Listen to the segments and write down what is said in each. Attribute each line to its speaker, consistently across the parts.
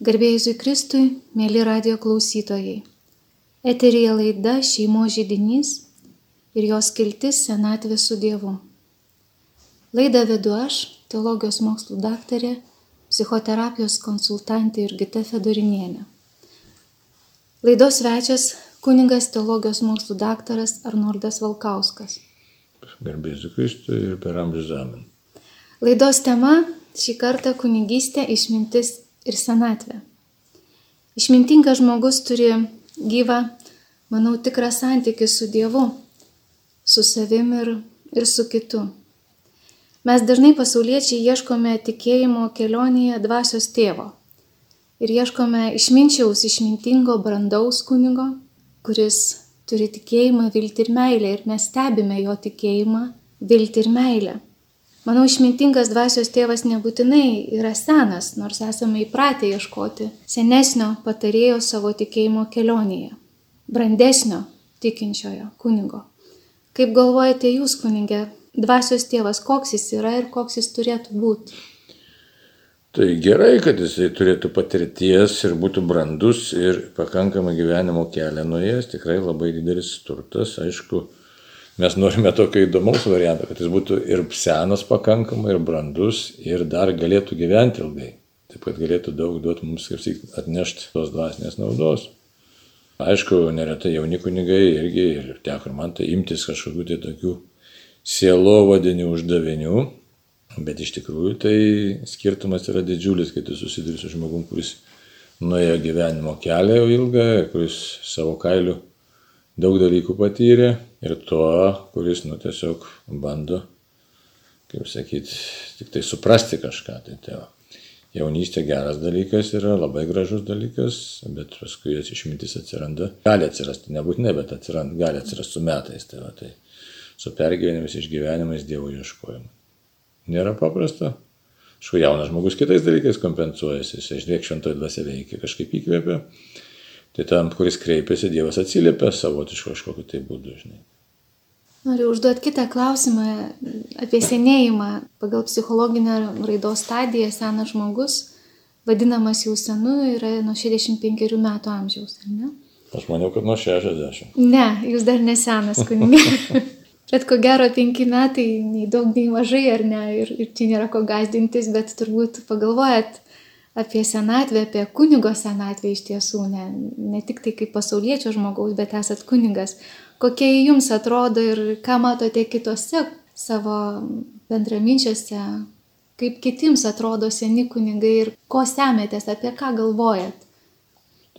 Speaker 1: Garbėjusui Kristui, mėly radio klausytojai. Eterija laida šeimo žydinys ir jos kiltis senatvė su Dievu. Laidą vedu aš, teologijos mokslų daktarė, psichoterapijos konsultantė Jurgita Fedorinienė. Laidos svečias kuningas teologijos mokslų daktaras Arnoldas Valkauskas.
Speaker 2: Garbėsiu Kristui ir per amžių žemę.
Speaker 1: Laidos tema šį kartą kunigystė, išmintis ir senatvė. Išmintingas žmogus turi gyvą, manau, tikrą santykį su Dievu, su savim ir, ir su kitu. Mes dažnai pasauliečiai ieškome tikėjimo kelionėje dvasios tėvo ir ieškome išminčiaus, išmintingo, brandaus kunigo, kuris turi tikėjimą, viltį ir meilę ir mes stebime jo tikėjimą, viltį ir meilę. Manau, išmintingas dvasios tėvas nebūtinai yra senas, nors esame įpratę ieškoti senesnio patarėjo savo tikėjimo kelionėje, brandesnio tikinčiojo kunigo. Kaip galvojate jūs, kunigė, dvasios tėvas, koks jis yra ir koks jis turėtų būti?
Speaker 2: Tai gerai, kad jisai turėtų patirties ir būtų brandus ir pakankamai gyvenimo kelią nuėjęs, tikrai labai didelis turtas, aišku, mes norime tokio įdomaus varianto, kad jis būtų ir senas pakankamai, ir brandus, ir dar galėtų gyventi ilgai. Taip pat galėtų daug duoti mums, kaip sakyti, atnešti tos dvasinės naudos. Aišku, neretai jauni kunigai irgi ir teko ir man tai imtis kažkokių tai tokių sielovadinių uždavinių, bet iš tikrųjų tai skirtumas yra didžiulis, kai tu susiduri su žmogum, kuris nuėjo gyvenimo kelią ilgą, kuris savo kailiu daug dalykų patyrė ir tuo, kuris, nu, tiesiog bando, kaip sakyti, tik tai suprasti kažką. Tai tėvo. Jaunystė geras dalykas yra, labai gražus dalykas, bet paskui jos išmintis atsiranda. Gali atsirasti, nebūtinai, bet atsiranda, gali atsirasti su metais. Tai, va, tai su pergyvenimais, išgyvenimais, Dievo ieškojimu. Nėra paprasta. Šku jaunas žmogus kitais dalykais kompensuojasi, jis išliek šventoji dvasia veikia, kažkaip įkvėpia. Tai tam, kuris kreipiasi, Dievas atsiliepia savotišku kažkokiu tai būdu, žinai.
Speaker 1: Noriu užduoti kitą klausimą apie senėjimą. Pagal psichologinę raidos stadiją senas žmogus, vadinamas jau senu, yra nuo 65 metų amžiaus, ar ne?
Speaker 2: Aš maniau, kad nuo 60.
Speaker 1: Ne, jūs dar nesenas kunigė. bet ko gero penki metai, nei daug, nei mažai, ar ne? Ir, ir čia nėra ko gazdintis, bet turbūt pagalvojat, apie senatvę, apie kunigo senatvę iš tiesų, ne, ne tik tai kaip pasaulietčio žmogaus, bet esat kunigas. Kokie jums atrodo ir ką matote kitose savo bendraminčiuose, kaip kitiems atrodo seni kunigai ir ko semėtės, apie ką galvojat?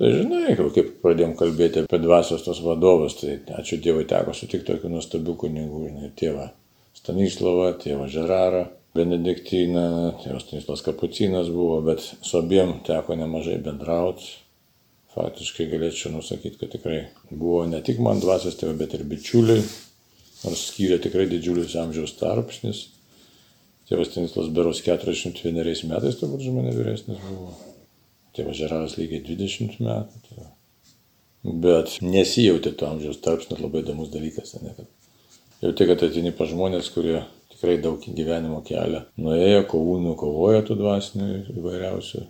Speaker 2: Tai žinai, kaip pradėjom kalbėti apie dvasios tos vadovus, tai ačiū Dievui teko sutikti tokių nuostabių kunigų, žinai, tėvą Stanislavą, tėvą Žerarą, Benediktyną, tėvas Stanislas Kapucinas buvo, bet su abiem teko nemažai bendrauti. Faktiškai galėčiau nusakyti, kad tikrai buvo ne tik man dvasios tėvai, bet ir bičiuliai, nors skyrė tikrai didžiulis amžiaus tarpsnis. Tėvas Stanislas Beros 41 metais turbūt už mane vyresnis buvo. Tėvas Žeraras lygiai 20 metų. Tai bet nesijautė to amžiaus tarpsnis labai įdomus dalykas. Ne, kad jau tik, kad atini pa žmonės, kurie tikrai daug gyvenimo kelią nuėjo, kovų nukovojo tų dvasinių įvairiausių,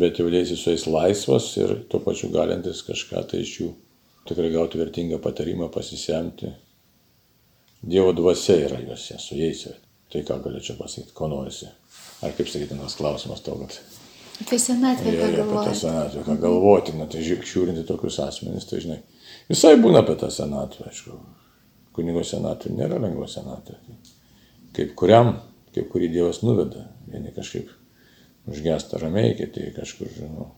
Speaker 2: bet jaudėsi su jais laisvas ir tuo pačiu galintis kažką tai iš jų tikrai gauti vertingą patarimą, pasisemti. Dievo dvasia yra juose, su jais. Tai ką galėčiau pasakyti, ko norisi. Ar kaip sakytinas klausimas to, kad...
Speaker 1: Apie senatvę.
Speaker 2: Jo, jo, apie tą senatvę, ką galvoti, na tai žiūrinti tokius asmenys, tai žinai, visai būna apie tą senatvę, aišku. Kunigo senatvė nėra lengva senatvė kaip kuriam, kaip kurį Dievas nuveda. Vieni kažkaip užgesta ramiai, kiti kažkur žinau,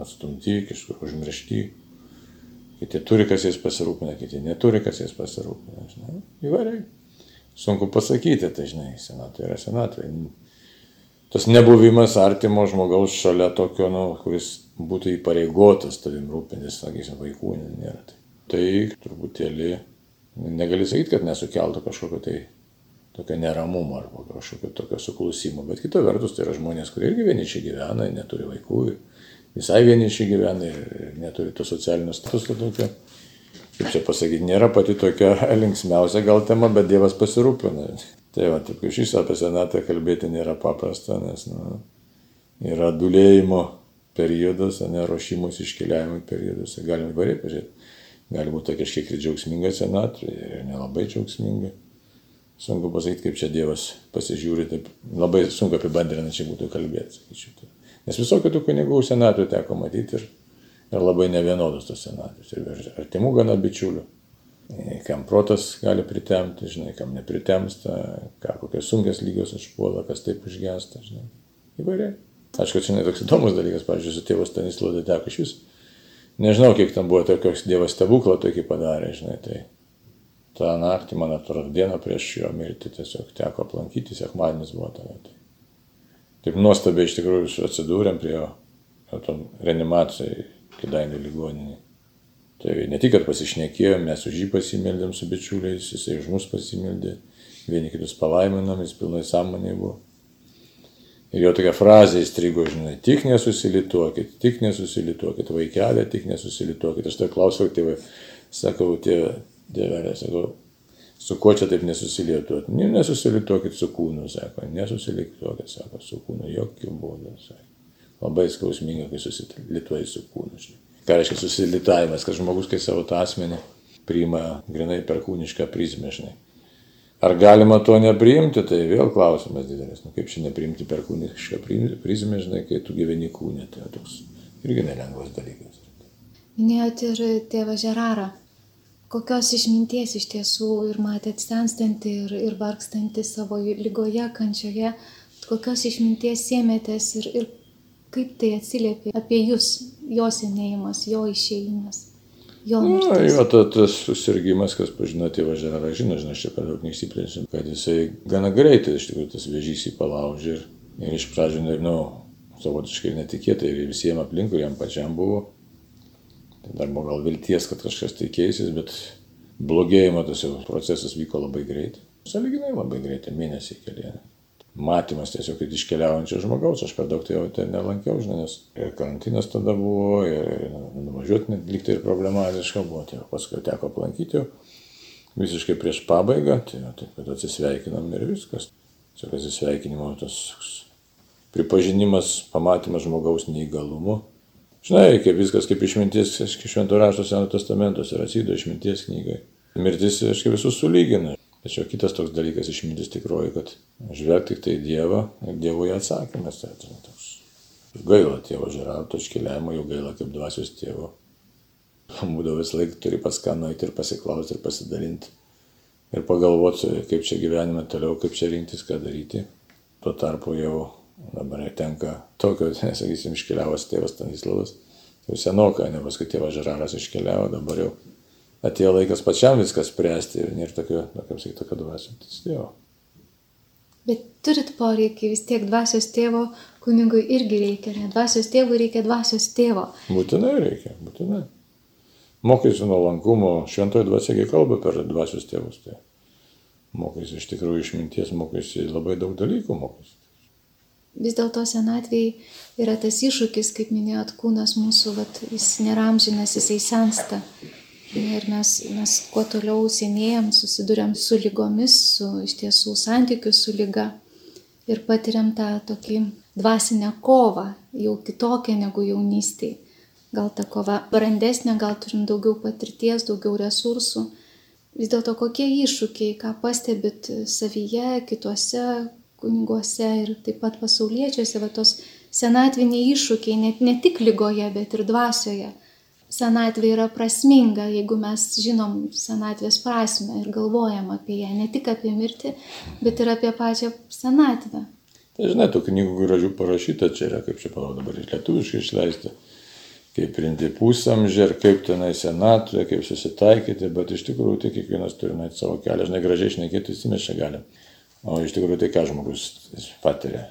Speaker 2: atstumti, kažkur užmiršti. Kiti turi, kas jais pasirūpina, kiti neturi, kas jais pasirūpina. Žinai, įvairiai. Sunku pasakyti, tai žinai, senatvė yra senatvė. Tas nebuvimas artimo žmogaus šalia tokio, nu, kuris būtų įpareigotas tavim rūpintis, sakysim, vaikų nėra. Tai, tai truputėlį negali sakyti, kad nesukeltų kažkokio tai tokio neramumo arba kažkokio tokio suklausimo. Bet kita vertus, tai yra žmonės, kurie irgi vienišiai gyvena, neturi vaikų, visai vienišiai gyvena ir neturi to socialinio statuso tokio. Kaip čia pasakyti, nėra pati tokia linksmiausia gal tema, bet Dievas pasirūpina. Tai va, taip iš viso apie senatą kalbėti nėra paprasta, nes nu, yra dulėjimo periodas, ne ruošimus iškeliavimo periodas, galima įvairiai pažiūrėti. Gali būti kažkiek ir džiaugsminga senatvė, ir nelabai džiaugsminga. Sunku pasakyti, kaip čia Dievas pasižiūri, taip labai sunku apibendrinančiai būtų kalbėti, sakyčiau. Nes visokių tų kunigų senatvė teko matyti ir, ir labai nevienodos tos senatvės. Ir artimų gana bičiulių. Kam protas gali pritemti, žinai, kam nepritemsta, ką kokios sunkios lygios užpuola, kas taip užgesta, žinai. Įvairiai. Aišku, čia toks įdomus dalykas, pavyzdžiui, su tėvu Stanislovu teko iš vis. Nežinau, kiek tam buvo, koks Dievas stebuklą tokį padarė, žinai, tai tą naktį, man atrodo, dieną prieš jo mirtį tiesiog teko aplankyti, sekmadienis buvo tada. Tai. Taip nuostabiai iš tikrųjų atsidūrėm prie jo, jo tom reanimacijai, kidainių ligoninį. Tai ne tik, kad pasišnekėjom, mes už jį pasimeldėm su bičiuliais, jisai už mus pasimeldė, vieni kitus palaiminam, jis pilnai sąmonė buvo. Ir jo tokia frazė įstrigo, žinai, tik nesusilituokit, tik nesusilituokit, vaikelė, tik nesusilituokit. Aš tai klausiau tėvai, sakau, tėvė, tėvelė, sakau, su kuo čia taip nesusilituot? Ne, nesusilituokit su kūnu, sako, nesusilituokit, sako, su kūnu, jokių būdų, sako. Labai skausminga, kai susilituoji su kūnu. Žinai. Ką reiškia susilitavimas, kad žmogus, kai savo tą asmenį priima grinai per kūnišką prizmę, žinai. Ar galima to nepriimti, tai vėl klausimas didelis. Nu, kaip šiandien priimti per kūnišką prizmę, žinai, kai tu gyveni kūnė, tai toks irgi nelengvas dalykas.
Speaker 1: Minėjot ir tėvą Žerarą. Kokios išminties iš tiesų ir matėt senstantį ir, ir vargstantį savo lygoje, kančioje, kokios išminties sėmėtės ir, ir kaip tai atsiliepia apie jūs, jo senėjimas, jo išėjimas.
Speaker 2: Jo, Na, jo ta, tas susirgymas, kas pažino tėvą Žerarą, žino, žinai, aš čia per daug neišsiplėsiu, kad jisai gana greitai, iš tikrųjų, tas vėžys jį palaužė ir, ir iš pradžių, ir, nu, savotiškai netikėtai ir visiems aplinkui jam pačiam buvo. Tai dar buvo gal vilties, kad kažkas tai keisis, bet blogėjimo tas procesas vyko labai greitai. Saliginai labai greitai, mėnesiai keliai matymas tiesiog kaip iškeliaujančio žmogaus, aš per daug tai jau ten nelankiau, žinai, nes ir karantinas tada buvo, ir nuvažiuoti net liktai ir problematiška buvo, tai paskui teko aplankyti jau visiškai prieš pabaigą, tai taip pat atsisveikinam ir viskas. Čia atsisveikinimo tas pripažinimas, pamatymas žmogaus neįgalumu. Žinai, kaip viskas kaip išmintis, šventų rašto seno testamentos ir atsido išminties knygai. Mirtis, aiškiai, visus sulygina. Tačiau kitas toks dalykas išmintis tikroji, kad žvelg tik tai Dievą ir Dievui atsakymas. Tai, toks gaila tėvo žerauto iškeliavimo, jau gaila kaip dvasios tėvo. Būdavo vis laik turi pas ką nueiti ir pasiklausti ir pasidalinti. Ir pagalvoti, kaip čia gyvenime toliau, kaip čia rinktis, ką daryti. Tuo tarpu jau dabar tenka tokio, nesakysim, iškeliavęs tėvas Stanislavas. Jau senokai, ne paskui tėvas Žeraras iškeliavo, dabar jau atėjo laikas pačiam viską spręsti ir nėra tokio, na, kaip sakyti, tokio dvasios tėvo.
Speaker 1: Bet turit poreikį vis tiek dvasios tėvo, kunigui irgi reikia, ne dvasios tėvui reikia dvasios tėvo.
Speaker 2: Būtinai reikia, būtinai. Mokysi nuo lankumo, šventoji dvasiagiai kalba per dvasios tėvus. Tai mokysi iš tikrųjų išminties, mokysi labai daug dalykų, mokysi.
Speaker 1: Vis dėlto senatvėje yra tas iššūkis, kaip minėjot, kūnas mūsų, vat, jis nėra amžinas, jisai sensta. Ir mes, mes kuo toliau senėjam, susidurėm su lygomis, su iš tiesų santykiu su lyga ir patiriam tą tokį dvasinę kovą, jau kitokią negu jaunystėje. Gal ta kova brandesnė, gal turim daugiau patirties, daugiau resursų. Vis dėlto kokie iššūkiai, ką pastebit savyje, kituose kuniguose ir taip pat pasauliečiuose, va tos senatviniai iššūkiai, ne, ne tik lygoje, bet ir dvasioje senatvė yra prasminga, jeigu mes žinom senatvės prasme ir galvojam apie ją, ne tik apie mirtį, bet ir apie pačią senatvę.
Speaker 2: Tai žinai, tų knygų gražių parašyta čia yra, kaip čia parodo dabar ir lietuviškai išleista, kaip rinti pusamžį ir kaip tenai senatvė, kaip susitaikyti, bet iš tikrųjų tai kiekvienas turi nueiti savo kelią, žinai, gražiai išnekėti čia galim. O iš tikrųjų tai ką žmogus patiria.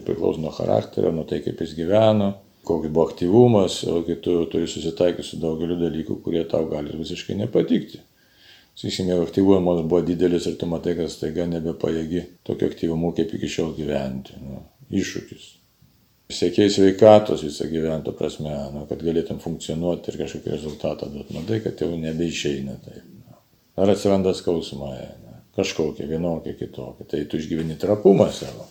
Speaker 2: Priklauso nuo charakterio, nuo tai, kaip jis gyveno, koks buvo aktyvumas, o kai tu turi susitaikyti su daugeliu dalykų, kurie tau gali visiškai nepatikti. Sakysime, jeigu aktyvuojamas buvo didelis ir tu matai, kad staiga nebepajėgi tokio aktyvumu kaip iki šiol gyventi. Nu, iššūkis. Siekiai sveikatos visą gyvento prasme, nu, kad galėtum funkcionuoti ir kažkokį rezultatą duoti. Matai, kad jau nebeišeina taip. Nu. Ar atsiranda skausmai, kažkokia, vienokia, kitokia. Tai tu išgyveni trapumą savo.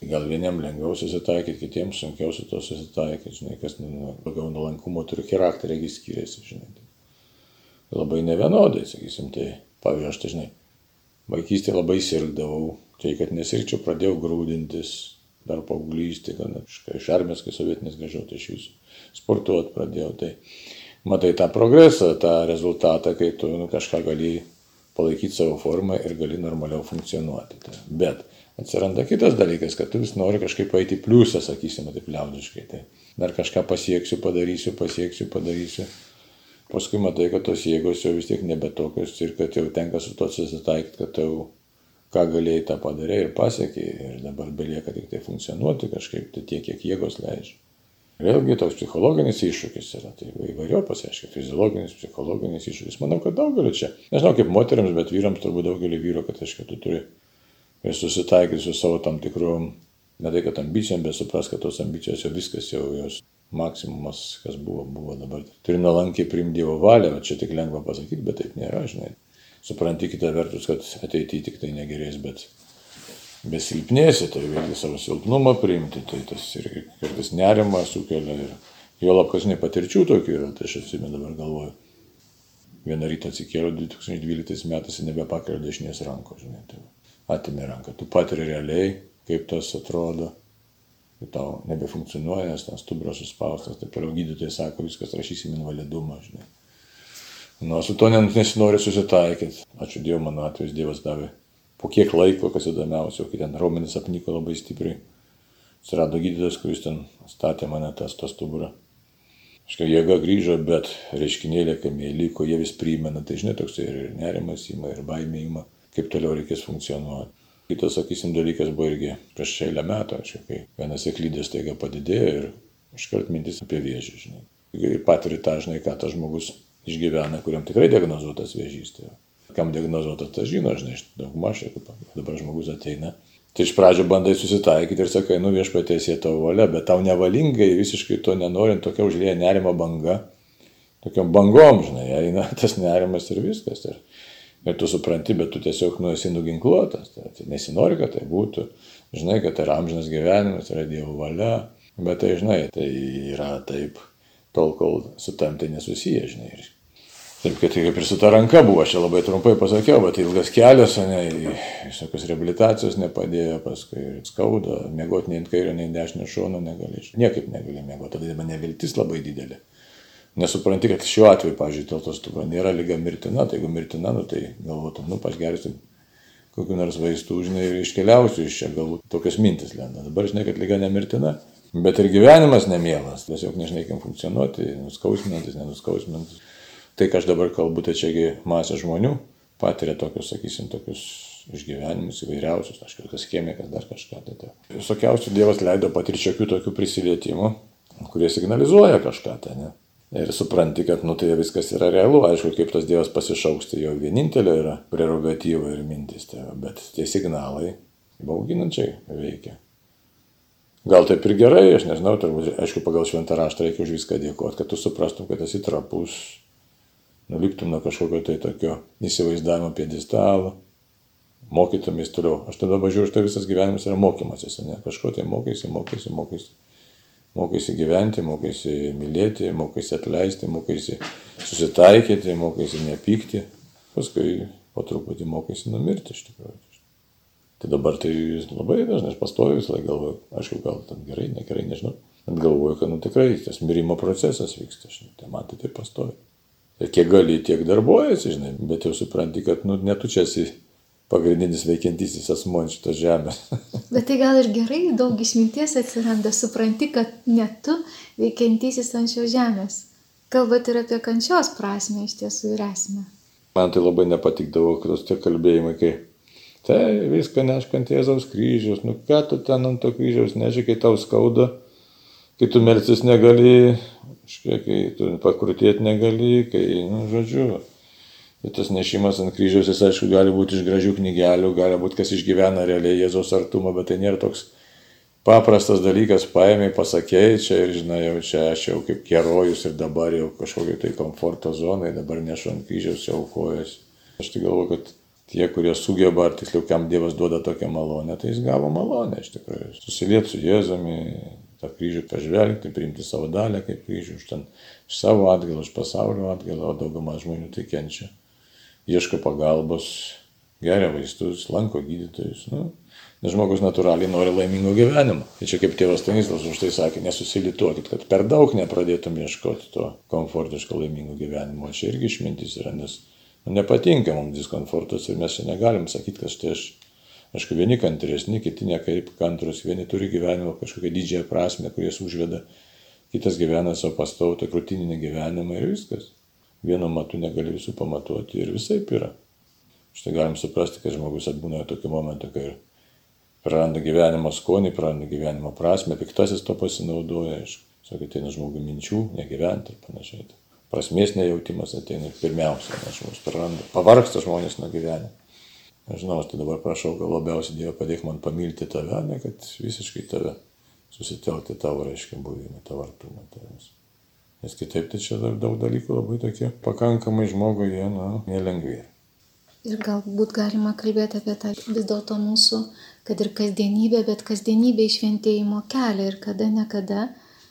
Speaker 2: Gal vieniem lengviau susitaikyti, kitiems sunkiau su to susitaikyti, žinai, kas nu, daugiau nuolankumo turi charakteriai skiriasi, žinai. Labai nevienodai, sakysim, tai pavyzdžiui, aš tai žinai, vaikystėje labai sirgdavau, tai kad nesirgčiau, pradėjau grūdintis, dar paauglystė, kad iš armijos, kai sovietinės grįžau, tai iš jūsų sportuoti pradėjau. Tai matai tą progresą, tą rezultatą, kai tu nu, kažką gali palaikyti savo formą ir gali normaliau funkcionuoti. Tai. Bet atsiranda kitas dalykas, kad tu vis nori kažkaip eiti į pliusą, sakysime, taip liaudiškai. Tai dar kažką pasieksiu, padarysiu, pasieksiu, padarysiu. Paskui matai, kad tos jėgos jau vis tiek nebe tokios ir kad jau tenka su to susitaikyti, kad jau ką galėjai tą padarė ir pasiekė ir dabar belieka tik tai funkcionuoti kažkaip, tai tiek, kiek jėgos leidžia. Vėlgi toks psichologinis iššūkis yra, tai įvairiopas, aišku, fiziologinis, psichologinis iššūkis. Manau, kad daugeliu čia, nežinau kaip moteriams, bet vyrams turbūt daugelį vyro, kad, aišku, tu turi susitaikyti su savo tam tikrom, ne tai kad ambicijom, bet supras, kad tos ambicijos jau viskas jau jos maksimumas, kas buvo, buvo dabar. Turi nuolankiai priimti Dievo valią, čia tik lengva pasakyti, bet taip nėra, žinai. Supranti kitą vertus, kad ateityje tik tai negerės, bet besilpnėsi, tai vėlgi savo silpnumą priimti, tai tas ir kartais nerimą sukelia ir jo lapkasniai patirčių tokių yra, tai aš atsimenu dabar galvoju. Vieną rytą atsikėliau 2012 metais ir nebepakeliu dešinės rankos, žinai. Tai atėmė ranką. Tu patiri realiai, kaip tas atrodo, kai tau nebefunkcionuoja, nes ten stubras suspaustas, taip toliau gydytojai sako, viskas rašysim invalidumą, žinai. Nu, su to nesinori susitaikyti. Ačiū Dievui, mano atveju Dievas davė. Po kiek laiko, kas įdomiausia, kai ten raumenis apniko labai stipriai, atsirado gydytojas, kuris ten statė mane tas, tas stuburą. Aišku, jėga grįžo, bet reiškinėlė, kai jie liko, jie vis primena, tai žinai, toks ir nerimas įma, ir baimė įma kaip toliau reikės funkcionuoti. Kitas, sakysim, dalykas buvo irgi prieš eilę metų, aišku, kai vienas eklydės taiga padidėjo ir iškart mintis apie vėžį, žinai. Ir patiri tą, žinai, ką tas žmogus išgyvena, kuriam tikrai diagnozuotas vėžys. Tai kam diagnozuotas, tas žino, žinai, daugmaž, dabar žmogus ateina. Tai iš pradžio bandai susitaikyti ir sakai, nu viešpatėsie tavo valia, bet tau nevalingai, visiškai to nenorint, tokia užlėja nerimo banga, tokiam bangom, žinai, eina tas nerimas ir viskas. Ir Ir tu supranti, bet tu tiesiog nu esi nuginkluotas. Tai, tai nesinori, kad tai būtų. Žinai, kad tai yra amžinas gyvenimas, yra Dievo valia. Bet tai, žinai, tai yra taip, tol kol su tam tai nesusiję, žinai. Taip, kad tai kaip ir su ta ranka buvo, aš čia labai trumpai pasakiau, bet ilgas kelias, ne, visokios rehabilitacijos nepadėjo, paskui skauda, mėgoti nei ant kairio, nei ant dešinio šono negali. Niekaip negali mėgoti, tada man neviltis labai didelė nesupranti, kad šiuo atveju, pažiūrėjau, tos stubra nėra lyga mirtina, tai jeigu mirtina, nu, tai galvotum, nu, pagersim kokiu nors vaistų, žinai, ir iškeliausiu iš čia, galbūt tokios mintis lenda. Dabar žinai, kad lyga nemirtina, bet ir gyvenimas nemielas, tiesiog nežinai, kaip funkcionuoti, nuskausminantis, nenuskausminantis. Tai, ką aš dabar kalbu, tai čiagi masė žmonių patiria tokius, sakysim, tokius išgyvenimus įvairiausius, kažkokios chemikas, dar kažką. Tai, tai. Visokiausių Dievas leido patirti šiokių tokių prisilietimų, kurie signalizuoja kažką. Tai, ne? Ir supranti, kad nu, tai viskas yra realu, aišku, kaip tas Dievas pasišauks, tai jo vienintelė yra prerogatyva ir mintis, tai, bet tie signalai bauginančiai veikia. Gal taip ir gerai, aš nežinau, turbūt, aišku, pagal šventą raštą reikia už viską dėkoti, kad tu suprastum, kad esi trapus, nuliktum nuo kažkokio tai tokio įsivaizdavimo piedestalo, mokytumės toliau. Aš tada važiuoju, štai visas gyvenimas yra mokymasis, ne kažko tai mokaisi, mokaisi, mokaisi mokaisi gyventi, mokaisi mylėti, mokaisi atleisti, mokaisi susitaikyti, mokaisi nepykti, paskui po truputį mokaisi numirti iš tikrųjų. Tai dabar tai labai dažnai aš pastoju visą laiką galvoju, aišku, gal ten gerai, negerai, nežinau, bet galvoju, kad nu, tikrai tas mirimo procesas vyksta, žinai, tai man tai pastoju. Ir kiek gali, tiek darbuojasi, žinai, bet jau supranti, kad nu, netu čia esi pagrindinis veikiantysis asmuo ant šitos žemės.
Speaker 1: Bet tai gal ir gerai, daug išminties atsiranda, supranti, kad ne tu veikiantysis ant šios žemės. Kalbat ir apie kančios prasme iš tiesų ir esmę.
Speaker 2: Man tai labai nepatikdavo, kad tie kalbėjimai, kai tai viską neškant Jėzaus kryžius, nu ką tu ten ant to kryžiaus neži, kai tau skauda, kai tu melsis negali, kai tu pakrutėti negali, kai, nu, žodžiu, Ir tas nešimas ant kryžiaus, jis aišku, gali būti iš gražių knygelių, gali būti kas išgyvena realiai Jėzaus artumą, bet tai nėra toks paprastas dalykas, paėmė, pasakėjai čia ir žinai, jau čia aš jau kaip kerojus ir dabar jau kažkokiai tai komforto zonai, dabar nešu ant kryžiaus, jau aukojas. Aš tai galvoju, kad tie, kurie sugeba, ar tiksliau, kam Dievas duoda tokią malonę, tai jis gavo malonę iš tikrųjų. Susilieti su Jėzumi, tą kryžių pažvelgti, priimti savo dalę kaip kryžių, už ten iš savo atgalą, iš pasaulio atgalą, o dauguma žmonių tai kenčia. Ieško pagalbos, geria vaistus, lanko gydytojus. Nu, nes žmogus natūraliai nori laimingo gyvenimo. Tai čia kaip tėvas Stanislas už tai sakė, nesusilituokit, kad per daug nepradėtum ieškoti to komfortiško laimingo gyvenimo. Čia irgi išmintis yra, nes nu, nepatinka mums diskomfortas ir mes čia negalim sakyti, kad štai aš, aišku, vieni kantresni, kiti nekaip kantrus, vieni turi gyvenimo kažkokią didžiąją prasme, kuris užveda, kitas gyvena savo pastautą krūtininį gyvenimą ir viskas. Vienu matu negali visų pamatuoti ir visai yra. Štai galim suprasti, kad žmogus atbūna tokiu momentu, kai ir praranda gyvenimo skonį, praranda gyvenimo prasme, piktasis to pasinaudoja, aišku. Sakai, nuo žmogų minčių, negyventi ir panašiai prasmės nejautimas ateina pirmiausia, nes žmogus praranda, pavarksta žmonės nuo gyvenimo. Nežinau, aš tai dabar prašau, gal labiausiai Dievo padėk man pamilti tave, ne kad visiškai tave susitelkti tavo, reiškia, buvimą, tavo artumą tavęs. Nes kitaip tai čia dar daug dalykų labai tokie pakankamai žmogui, jie, na, nelengvi.
Speaker 1: Ir galbūt galima kalbėti apie tą vis dėlto mūsų, kad ir kasdienybė, bet kasdienybė išventėjimo kelią ir kada nekada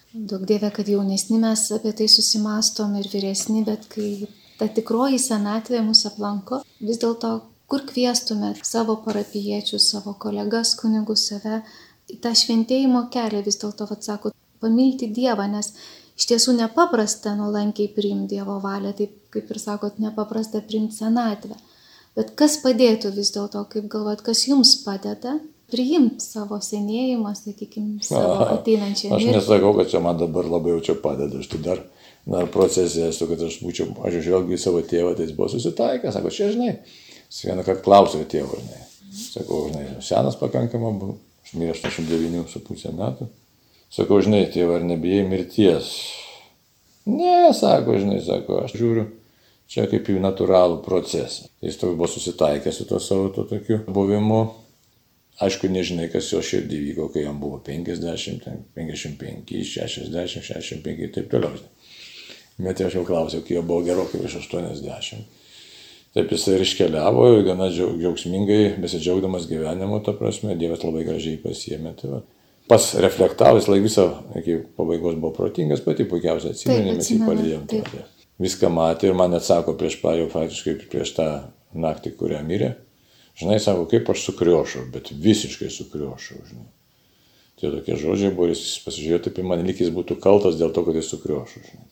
Speaker 1: Daug dievė, kad jaunesni mes apie tai susimastom ir vyresni, bet kai ta tikroji senatvė mus aplanko, vis dėlto kur kvieštumėt savo parapiečius, savo kolegas, kunigus, save, tą šventėjimo kelią vis dėlto, vad sako, pamilti Dievą, nes iš tiesų nepaprasta nuolankiai priimti Dievo valią, taip kaip ir sakot, nepaprasta priimti senatvę. Bet kas padėtų vis dėlto, kaip galvot, kas jums padeda priimti savo senėjimą, sakykime, savo ateinančią
Speaker 2: mirtį. Aš nesakau, kad čia man dabar labai jau čia padeda, aš tai dar, dar procese esu, kad aš būčiau, aš žvelgiu į savo tėvą, tai jis buvo susitaikęs, sako, čia žinai, jis vieną kartą klausė tėvo, žinai, sakau, žinai, senas pakankamai aš mirė 89,5 metų, sakau, žinai, tėva, ar nebijai mirties? Ne, sako, žinai, sako, aš žiūriu, čia kaip į natūralų procesą. Jis toks buvo susitaikęs su to savo to tokiu buvimu Aišku, nežinai, kas jo širdį vyko, kai jam buvo 50, 55, 60, 65 ir taip toliau. Bet aš jau klausiau, kai jo buvo gerokai virš 80. Taip jisai ir iškeliavo, gana džiaugsmingai, besidžiaugdamas gyvenimu, ta prasme, Dievas labai gražiai pasiemė. Tai va. Pas reflektavęs, laik visą iki pabaigos buvo protingas, pati puikiausiai atsimenė, mes jį palydėjom. Tai viską matė ir man atsako prieš pa, jau faktiškai prieš tą naktį, kurią mirė Žinai, sako, kaip aš sukriošau, bet visiškai sukriošau, žinai. Tie tokie žodžiai buvo, jis pasižiūrėjo taip į mane, lyg jis būtų kaltas dėl to, kad jis sukriošau, žinai.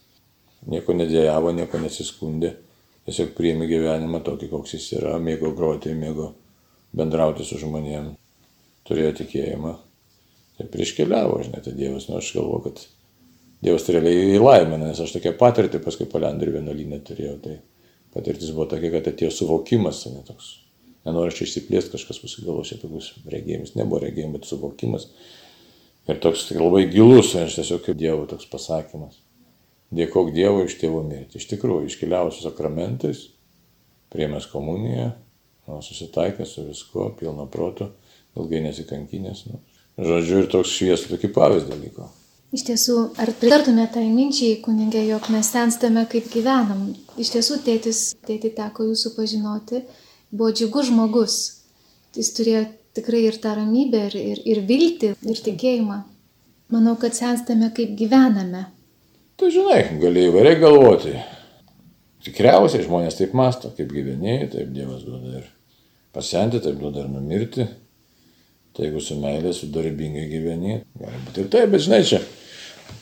Speaker 2: Nieko nedėjavo, nieko nesiskundė, tiesiog priėmė gyvenimą tokį, koks jis yra, mėgo groti, mėgo bendrauti su žmonėm, turėjo tikėjimą. Tai prieš keliavo, žinai, tai Dievas, nu aš galvoju, kad Dievas realiai įlaimina, nes aš tokią patirtį paskui palendrių vienuolynę turėjau, tai patirtis buvo tokia, kad atėjo suvokimas, ne toks nenoriu čia išsiplėsti, kažkas pasigalvos apie tokius regėjimus, nebuvo regėjimas, bet suvokimas. Ir toks tai labai gilus, aš tiesiog kaip Dievo toks pasakymas. Dėkok Dievo iš tėvo mirti. Iš tikrųjų, iškeliavus su sakramentais, priemęs komuniją, nu, susitaikęs su visko, pilno proto, ilgai nesikankinės. Nu. Žodžiu, ir toks šviesų tokį pavyzdį liko.
Speaker 1: Iš tiesų, ar pritartume tai minčiai, kunigė, jog mes senstame kaip gyvenam? Iš tiesų, tėtis, tėti teko jūsų pažinoti buvo džiugus žmogus. Jis turėjo tikrai ir tą ramybę, ir, ir, ir viltį, ir tikėjimą. Manau, kad senstame kaip gyvename.
Speaker 2: Tu žinai, gali įvairiai galvoti. Tikriausiai žmonės taip masto, kaip gyveniai, taip Dievas duoda ir pasenti, taip duoda ir numirti. Tai jeigu su meilė, su darbingai gyveni, gali būti ir taip, bet žinai, čia,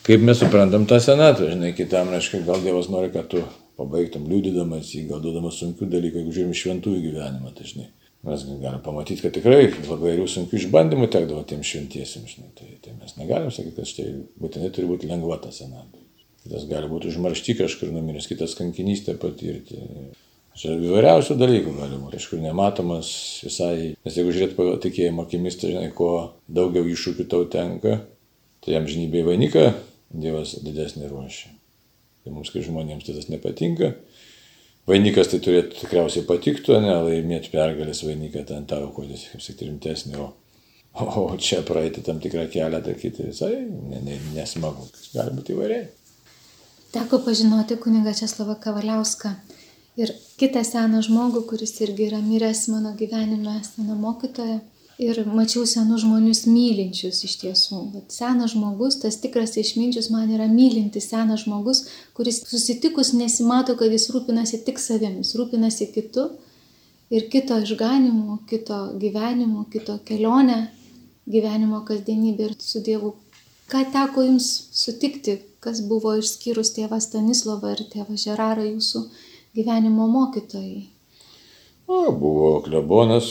Speaker 2: kaip mes suprantam tą senatvę, žinai, kitam, reiškia, gal Dievas nori, kad tu pabaigtum liūdydamas jį, gal duodamas sunkių dalykų, jeigu žiūrim šventųjų gyvenimą, tai žinai. Mes galime pamatyti, kad tikrai labai įvairių sunkių išbandymų tekdavo tiems šventiesiems. Žinai. Tai, tai mes negalim sakyti, kad štai būtinai turi būti lengva ta senatvė. Kitas gali būti užmaršti kažkur numiręs, kitas kankinystę patirti. Čia įvairiausių dalykų gali būti. Kažkur nematomas visai. Nes jeigu žiūrėt pagal tikėjimo akimis, tai žinai, kuo daugiau iššūkių tau tenka, tai jam žinybė vainika Dievas didesnį ruošia. Tai mums, kai žmonėms tai tas nepatinka, vainikas tai turėtų tikriausiai patiktų, ne, laimėti pergalės vainiką ten tavo, kodės, kaip sakyti, rimtesnį, o, o čia praeiti tam tikrą kelią, tai kiti visai ne, ne, nesmagu, gali būti įvairiai.
Speaker 1: Teko pažinoti kunigą Česlavą Kavaliauską ir kitą seną žmogų, kuris irgi yra miręs mano gyvenime, seną mokytoją. Ir mačiau senus žmonius mylinčius iš tiesų. Bet senas žmogus, tas tikras išminčius man yra mylintis senas žmogus, kuris susitikus nesimato, kad jis rūpinasi tik savim, jis rūpinasi kitu ir kito išganimu, kito gyvenimu, kito kelionę, gyvenimo kasdienybė ir su Dievu. Ką teko jums sutikti, kas buvo išskyrus tėvą Stanislavą ir tėvą Žerarą jūsų gyvenimo mokytojai?
Speaker 2: O, buvo klebonas,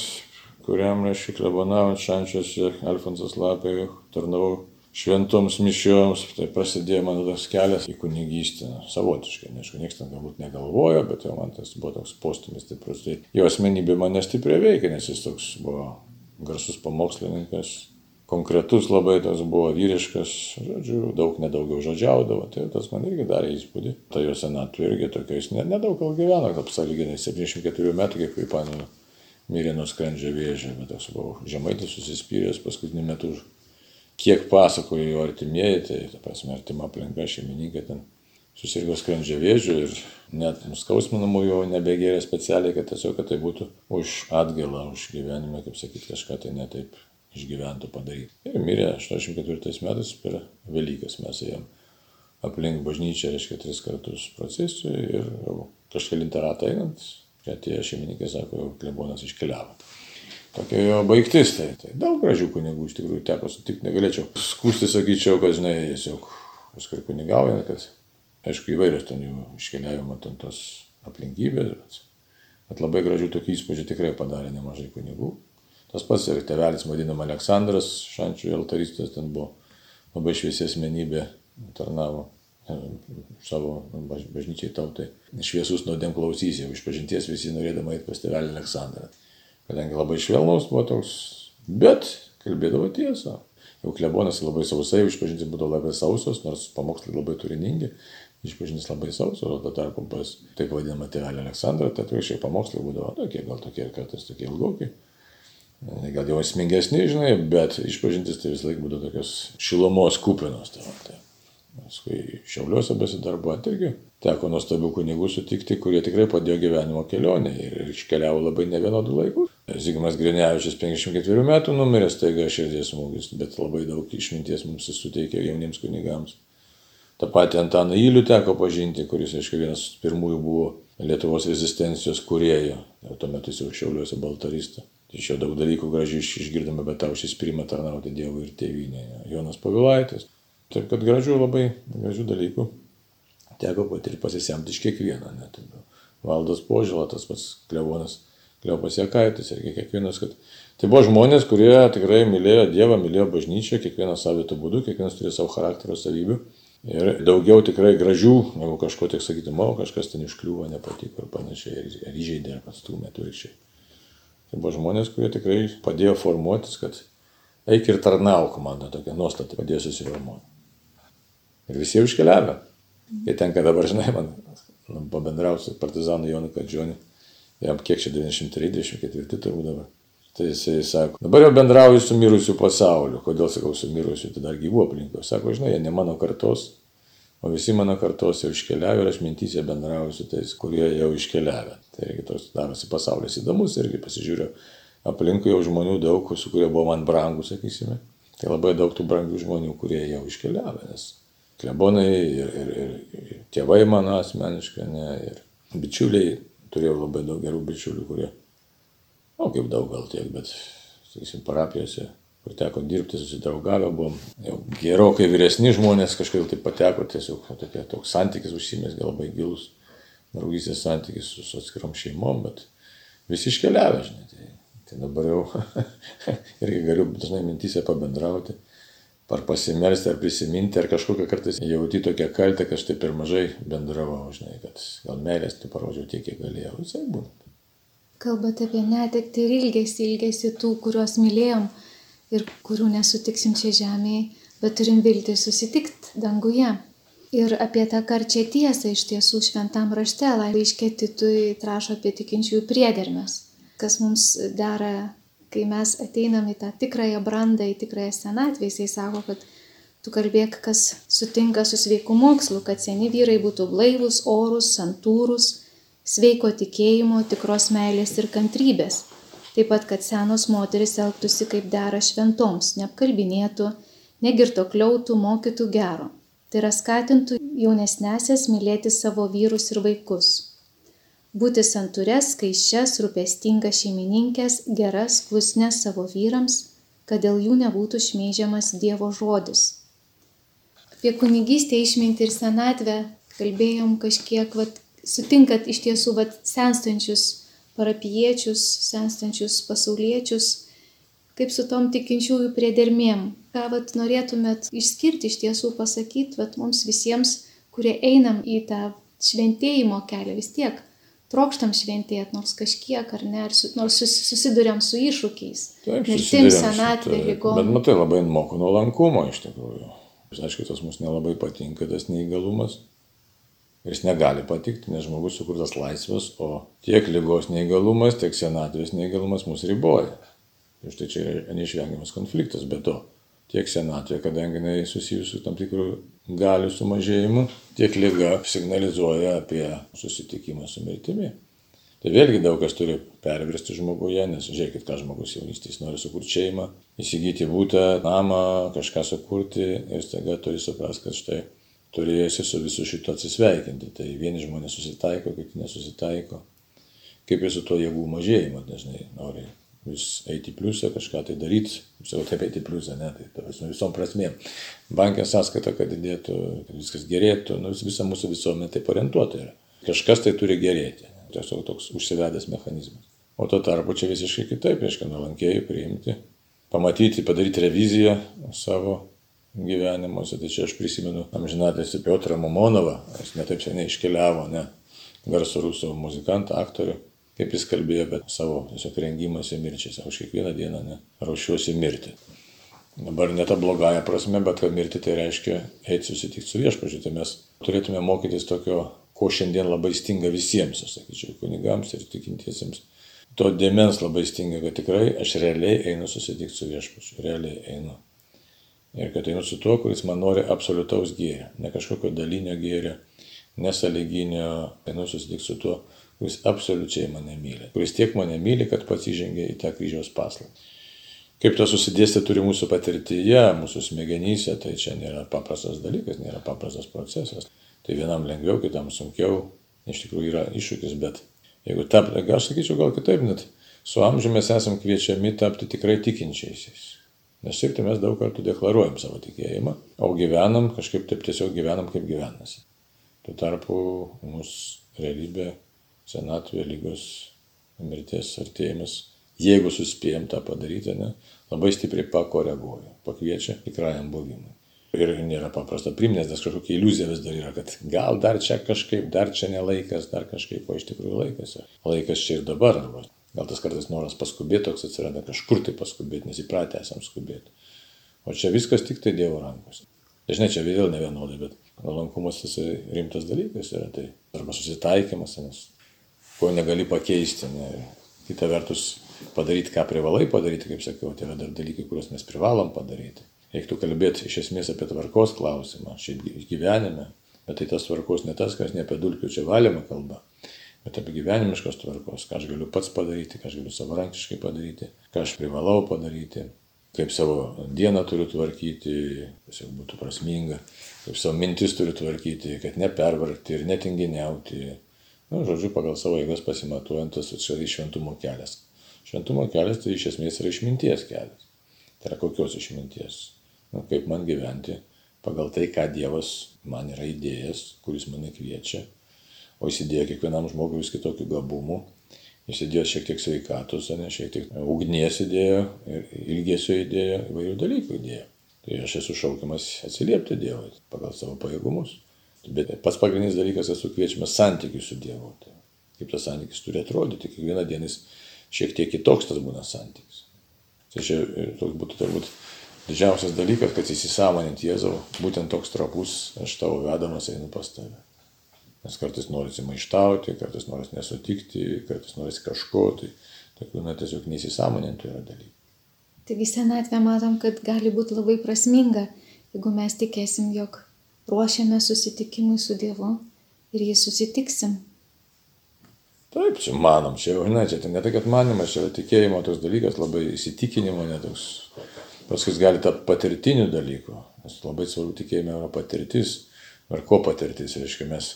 Speaker 2: kuriam aš klebonavant šančiuose, Alfonsas Lapė, tarnavau šventoms mišioms, tai prasidėjo mano tas kelias į kunigystę, savotiškai, nežinau, niekas ten galbūt negalvojo, bet jau man tas buvo toks postumis stiprus. Tai jo asmenybė mane stipriai veikia, nes jis toks buvo garsus pamokslininkas, konkretus labai tas buvo vyriškas, žodžiu, daug nedaugiau žodžiaudavo, tai tas man irgi darė įspūdį. Ta jo senatvė irgi tokia, jis nedaug gal gyveno, gal sąlyginai 74 metų, kaip pamenu, mirė nuo skrandžio vėžio, bet toks buvau žemaitis susispyręs paskutiniu metu, kiek pasakojo jo artimieji, tai ta prasme artima aplinka, šeimininkai ten susirgo skrandžio vėžiu ir net nuskausminamų jo nebegėrė specialiai, kad tiesiog kad tai būtų už atgalą, už gyvenimą, kaip sakyti, kažką tai netaip išgyventų padaryti. Ir mirė 84 metais per Velykas mes ėjom aplink bažnyčią, reiškia, tris kartus procesijoje ir kažkelintą ratą einant, atėjo šeimininkai, sako, jau klebonas iškeliavo. Tokia jo baigtis, tai, tai daug gražių kunigų iš tikrųjų teko sutikti, negalėčiau skūsti, sakyčiau, kad, žinai, tiesiog paskui kunigaujant, kad, aišku, įvairios ten jų iškeliavimo ten tos aplinkybės, bet, bet labai gražių tokių įspūdžių tikrai padarė nemažai kunigų. Tas pats ir tevelis vadinam Aleksandras, šančių altaristas, ten buvo labai šviesi asmenybė, tarnavo e, savo bažnyčiai tautai. Šviesus nuodėm klausys, jau iš pažinties visi norėdama eiti pas tevelį Aleksandrą. Kadangi labai švelnaus buvo toks, bet kalbėdavo tiesą. Jau klebonas labai sausai, išpažintis būdavo labai sausos, nors pamokslai labai turiningi, išpažintis labai sausos, o tuo tarpu pas taip vadinamą tėvelį Aleksandrą, tai atvirkščiai pamokslai būdavo tokie, gal tokie ir kartais tokie ilgoki gal jau esmingesni, žinai, bet išpažintis tai vis laik būdavo tokios šilumos kupinos. Tai, tai. Paskui šiauliuose besidarbuojant irgi teko nuostabių kunigų sutikti, kurie tikrai padėjo gyvenimo kelionę ir iškeliavo labai ne vienodų laikų. Zygmas Grinevičius 54 metų numirė staiga širdies smūgis, bet labai daug išminties mums suteikė jauniems kunigams. Ta pati Antaną Įlių teko pažinti, kuris, aišku, vienas pirmųjų buvo Lietuvos rezistencijos kuriejų, tuo metu jis jau šiauliuose baltarista. Iš jo daug dalykų gražiai išgirdome, bet tau šis pirmą tarnauti Dievui ir tėvynėje. Jonas Pavilaitis. Taip kad gražių labai, gražių dalykų teko patirti pasisemti iš kiekvieno. Net. Valdas Požila, tas pats Klevonas, Kleopas Jekaitis irgi kiekvienas, kad tai buvo žmonės, kurie tikrai mylėjo Dievą, mylėjo bažnyčią, kiekvienas savito būdu, kiekvienas turi savo charakterio savybių. Ir daugiau tikrai gražių, negu kažko tik sakyti, o kažkas ten iškliūvo, nepatiko ir panašiai, ar įžeidė, ar atstumė atvirkščiai. Tai buvo žmonės, kurie tikrai padėjo formuotis, kad eik ir tarnauk, man tokia nuostata padėjo susiformuoti. Ir visi jau iškeliavę. Kai tenka dabar, žinai, man nu, pabendrausiu su partizanu Jonu Kadžioniu, jam kiek čia 93-94 turbūt dabar. Tai jisai sako, dabar jau bendrauju su mirusiu pasauliu. Kodėl sakau su mirusiu, tai dar gyvu aplinkoje. Sako, žinai, jie ne mano kartos, o visi mano kartos jau iškeliavę ir aš mintysė bendrauju su tais, kurie jau iškeliavę. Tai irgi tos darosi pasaulis įdomus, irgi pasižiūriu aplinkui jau žmonių daug, su kurie buvo man brangų, sakysime. Tai labai daug tų brangių žmonių, kurie jau iškeliavę, nes klebonai ir, ir, ir, ir tėvai mano asmeniškai, ne, ir bičiuliai, turėjau labai daug gerų bičiulių, kurie, o kaip daug gal tiek, bet, sakysim, parapijose kur teko dirbti, susidraugavę buvom. Jau gerokai vyresni žmonės kažkaip tai pateko, tiesiog tokia, toks santykis užsimės, gal labai gilus draugystės santykis su, su atskirom šeimom, bet visi iškeliavę, žinai. Tai, tai dabar jau irgi galiu dažnai mintysę pabendrauti, ar pasimelsti, ar prisiminti, ar kažkokią kartais jauti tokią kaltę, kad aš taip per mažai bendravau, žinai, kad gal meilės tai parodžiau tiek, kiek galėjau. Visai būna.
Speaker 1: Kalbate apie netekti ir ilgesį, ilgesį tų, kuriuos mylėjom ir kurių nesutiksim čia žemėje, bet turim viltį susitikti danguje. Ir apie tą karčią tiesą iš tiesų šventam rašte laiškė Titui trašo apie tikinčiųjų priedermes, kas mums dera, kai mes ateinam į tą tikrąją brandą, į tikrąją senatvę, jisai sako, kad tu kalbėk, kas sutinka su sveiku mokslu, kad seni vyrai būtų blaivus, orus, santūrus, sveiko tikėjimo, tikros meilės ir kantrybės. Taip pat, kad senos moteris elgtųsi kaip dera šventoms, neapkalbinėtų, negirto kliautų, mokytų gero. Tai yra skatintų jaunesnėsias mylėti savo vyrus ir vaikus. Būti santūres, skaičias, rūpestingas šeimininkės, geras, klusnes savo vyrams, kad dėl jų nebūtų šmeižiamas Dievo žodis. Apie kunigystę išminti ir senatvę kalbėjom kažkiek, vat, sutinkat iš tiesų vat, senstančius parapiečius, senstančius pasauliečius, kaip su tom tikinčiųjų priedermėm. Ką vat, norėtumėt išskirti iš tiesų pasakyti vat, mums visiems, kurie einam į tą šventėjimo kelią vis tiek trokštam šventėt, nors kažkiek ar ne, ar su, nors susidurėm su iššūkiais.
Speaker 2: Taip,
Speaker 1: mirtim, senatvė, lygom.
Speaker 2: Bet matai, labai moko nuolankumo iš tikrųjų. Aišku, tas mums nelabai patinka, tas neįgalumas. Ir jis negali patikti, nes žmogus sukurtas laisvas, o tiek lygos neįgalumas, tiek senatvės neįgalumas mus riboja. Ir štai čia yra neišvengiamas konfliktas, bet to tiek senatvė, kadangi jinai susijusi su tam tikrų galių sumažėjimu, tiek lyga signalizuoja apie susitikimą su mirtimi. Tai vėlgi daug kas turi perversti žmoguje, nes žiūrėkit, ką žmogus jaunystės nori sukurti šeimą, įsigyti būtą, namą, kažką sukurti ir staiga turi suprasti, kad štai turėsi su visu šito atsisveikinti. Tai vieni žmonės susitaiko, kiti nesusitaiko. Kaip ir su to jėgų mažėjimu dažnai nori vis eiti pliusą, kažką tai daryti, sakau, taip eiti pliusą, ne, tai tavas, nu, visom prasmėm. Bankė sąskaita, kad didėtų, kad viskas gerėtų, nu, visa mūsų visuomenė taip orientuota yra. Kažkas tai turi gerėti, tiesiog toks užsivedęs mechanizmas. O tuo tarpu čia visiškai kitaip, reiškia, nuolankėjai priimti, pamatyti, padaryti reviziją savo gyvenimuose. Tai čia aš prisimenu amžinatėsi Piotrą Mamonovą, jis netaip seniai iškeliavo, ne, garsų rusų muzikantą, aktorių kaip jis kalbėjo apie savo tiesiog rengimąsi mirčiai, sako, aš kiekvieną dieną ne, raušiuosi mirti. Dabar ne ta blogąją prasme, bet kad mirti tai reiškia eiti susitikti su viešpažiu. Tai mes turėtume mokytis tokio, ko šiandien labai stinga visiems, aš sakyčiau, kunigams ir tikintiesiems. To dėmens labai stinga, kad tikrai aš realiai einu susitikti su viešpačiu, realiai einu. Ir kad einu su tuo, kuris man nori absoliutaus gėrio, ne kažkokio dalinio gėrio, nesąlyginio, einu susitikti su tuo, kuris absoliučiai mane myli, kuris tiek mane myli, kad pats įžengė į tą kryžiaus paslaptį. Kaip to susidėsti turi mūsų patirtyje, mūsų smegenyse, tai čia nėra paprastas dalykas, nėra paprastas procesas. Tai vienam lengviau, kitam sunkiau, iš tikrųjų yra iššūkis, bet jeigu tapti, aš sakyčiau gal kitaip, net su amžiumi mes esame kviečiami tapti tikrai tikinčiaisiais. Nes šiaip tai mes daug kartų deklaruojam savo tikėjimą, o gyvenam kažkaip taip tiesiog gyvenam, kaip gyvenasi. Tuo tarpu mūsų realybė senatvė, lygos, mirties artėjimas, jeigu suspėjom tą padaryti, ne, labai stipriai pakoreguoja, pakviečia tikrajam buvimui. Ir nėra paprasta primnės, nes kažkokia iliuzija vis dar yra, kad gal dar čia kažkaip, dar čia nelaikas, dar kažkaip, o iš tikrųjų laikas. Laikas čia ir dabar, arba gal tas kartais noras paskubėti toks atsiranda, kažkur tai paskubėti, nes įpratę esam skubėti. O čia viskas tik tai Dievo rankose. Žinai, čia vėl ne vienodai, bet nuolankumas tas rimtas dalykas yra tai. Arba susitaikymas, nes ko negali pakeisti. Ne. Kita vertus, padaryti, ką privalai padaryti, kaip sakiau, tai yra dar dalykai, kuriuos mes privalom padaryti. Reiktų kalbėti iš esmės apie tvarkos klausimą, šiaip gyvenime, bet tai tas tvarkos ne tas, kas ne apie dulkių čia valymą kalba, bet apie gyvenimiškos tvarkos, ką aš galiu pats padaryti, ką aš galiu savarankiškai padaryti, ką aš privalau padaryti, kaip savo dieną turiu tvarkyti, tiesiog būtų prasminga, kaip savo mintis turiu tvarkyti, kad nepervargti ir netinginiauti, Nu, žodžiu, pagal savo jėgas pasimatuojant tas šventumo kelias. Šventumo kelias tai iš esmės yra išminties kelias. Tai yra kokios išminties? Nu, kaip man gyventi pagal tai, ką Dievas man yra įdėjęs, kuris mane kviečia. O jis įdėjo kiekvienam žmogui vis kitokių gabumų. Jis įdėjo šiek tiek sveikatos, ne, šiek tiek ugnies įdėjo, ilgesio įdėjo, įvairių dalykų įdėjo. Tai aš esu šaukiamas atsiliepti Dievui pagal savo pajėgumus. Bet pats pagrindinis dalykas esu kviečiamas santykiui su Dievu. Tai kaip tas santykis turi atrodyti, kiekvieną dieną jis šiek tiek kitoks tas būna santykis. Tai čia toks būtų turbūt didžiausias dalykas, kad įsisamonint Jėzau, būtent toks trapus, aš tavo vedamas einu pas tave. Nes kartais norisi maištauti, kartais norisi nesutikti, kartais norisi kažko, tai tokių, na, tiesiog neįsisamonintų yra dalykų.
Speaker 1: Taigi senatvė matom, kad gali būti labai prasminga, jeigu mes tikėsim, jog ruošiame susitikimui su Dievu ir jį susitiksim.
Speaker 2: Taip, čia manom, čia jau, ne, čia ne tai, kad manimas, čia yra tikėjimo toks dalykas, labai įsitikinimo, netoks. Paskui gali tapti patirtiniu dalyku, nes labai svarbu tikėjime yra patirtis. Ir ko patirtis, reiškia, mes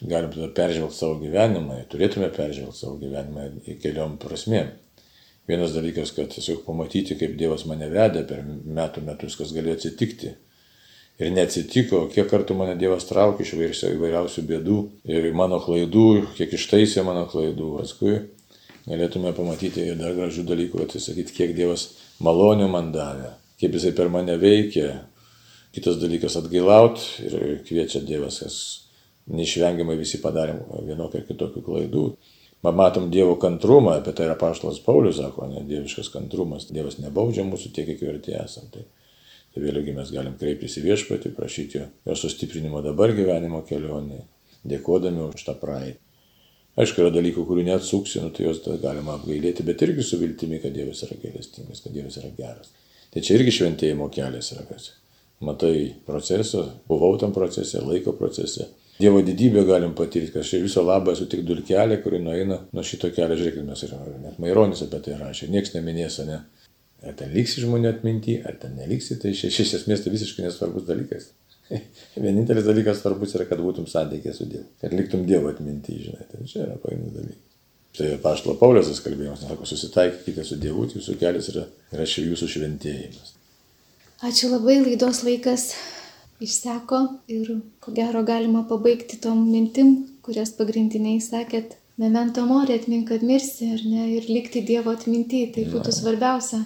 Speaker 2: galim peržvelgti savo gyvenimą, turėtume peržvelgti savo gyvenimą į keliom prasmėm. Vienas dalykas, kad tiesiog pamatyti, kaip Dievas mane vedė per metų metus, kas galėjo atsitikti. Ir neatsitiko, kiek kartų mane Dievas traukė iš įvairiausių bėdų ir mano klaidų, kiek ištaisė mano klaidų. Paskui galėtume pamatyti ir dar gražių dalykų, atsisakyti, kiek Dievas malonių man davė, kaip Jisai per mane veikia. Kitas dalykas atgailaut ir kviečia Dievas, kas neišvengiamai visi padarėm vienokių ar kitokių klaidų. Matom Dievo kantrumą, apie tai yra paštalas Paulius sako, ne dieviškas kantrumas. Dievas nebaudžia mūsų tiek, kiek verti esam. Tai, tai vėliaugi mes galim kreiptis į viešpatį, prašyti jo, jo sustiprinimo dabar gyvenimo kelionėje, dėkodami už tą praeitį. Aišku, yra dalykų, kurių neatsuksi, nu, tai juos galima apgailėti, bet irgi su viltimi, kad Dievas yra gailestingas, kad Dievas yra geras. Tai čia irgi šventėjimo kelias yra kas. Matai procesą, buvau tam procese, laiko procese, Dievo didybę galim patirti, kad štai viso labo esu tik dulkelė, kuri nueina nuo šito kelio, žiūrėkit, mes ir net Maironis apie tai rašė, niekas neminės, ne? Ar ten liksi žmonių atminti, ar ten neliksi, tai iš esmės tai visiškai nesvarbus dalykas. Vienintelis dalykas svarbus yra, kad būtum santykė su Dievu, kad liktum Dievo atminti, žinai, tai čia yra pagrindiniai dalykai. Tai Paštalo Pauliusas kalbėjimas, sako, susitaikykite su Dievu, jūsų kelias yra, yra jūsų šventėjimas.
Speaker 1: Ačiū labai, laidos laikas išseko ir ko gero galima pabaigti tom mintim, kurias pagrindiniai sakėt. Memento mori atmink, kad mirsi, ar ne, ir likti Dievo atminti, tai būtų svarbiausia.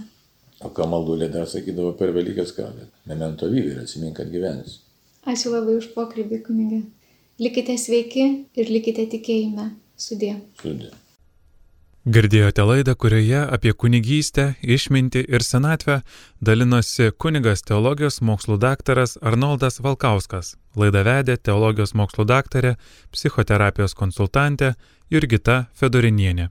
Speaker 2: O ką maldulė dar sakydavo per Velykas kalbėt? Memento vyrai ir atsimink, kad gyvenis.
Speaker 1: Ačiū labai už pokalbį, kunigė. Likite sveiki ir likite tikėjime. Sudė.
Speaker 2: Sudė.
Speaker 3: Girdėjote laidą, kurioje apie kunigystę, išmintį ir senatvę dalinosi kunigas teologijos mokslų daktaras Arnoldas Valkauskas. Laidą vedė teologijos mokslų daktarė, psichoterapijos konsultantė Jurgita Fedorinienė.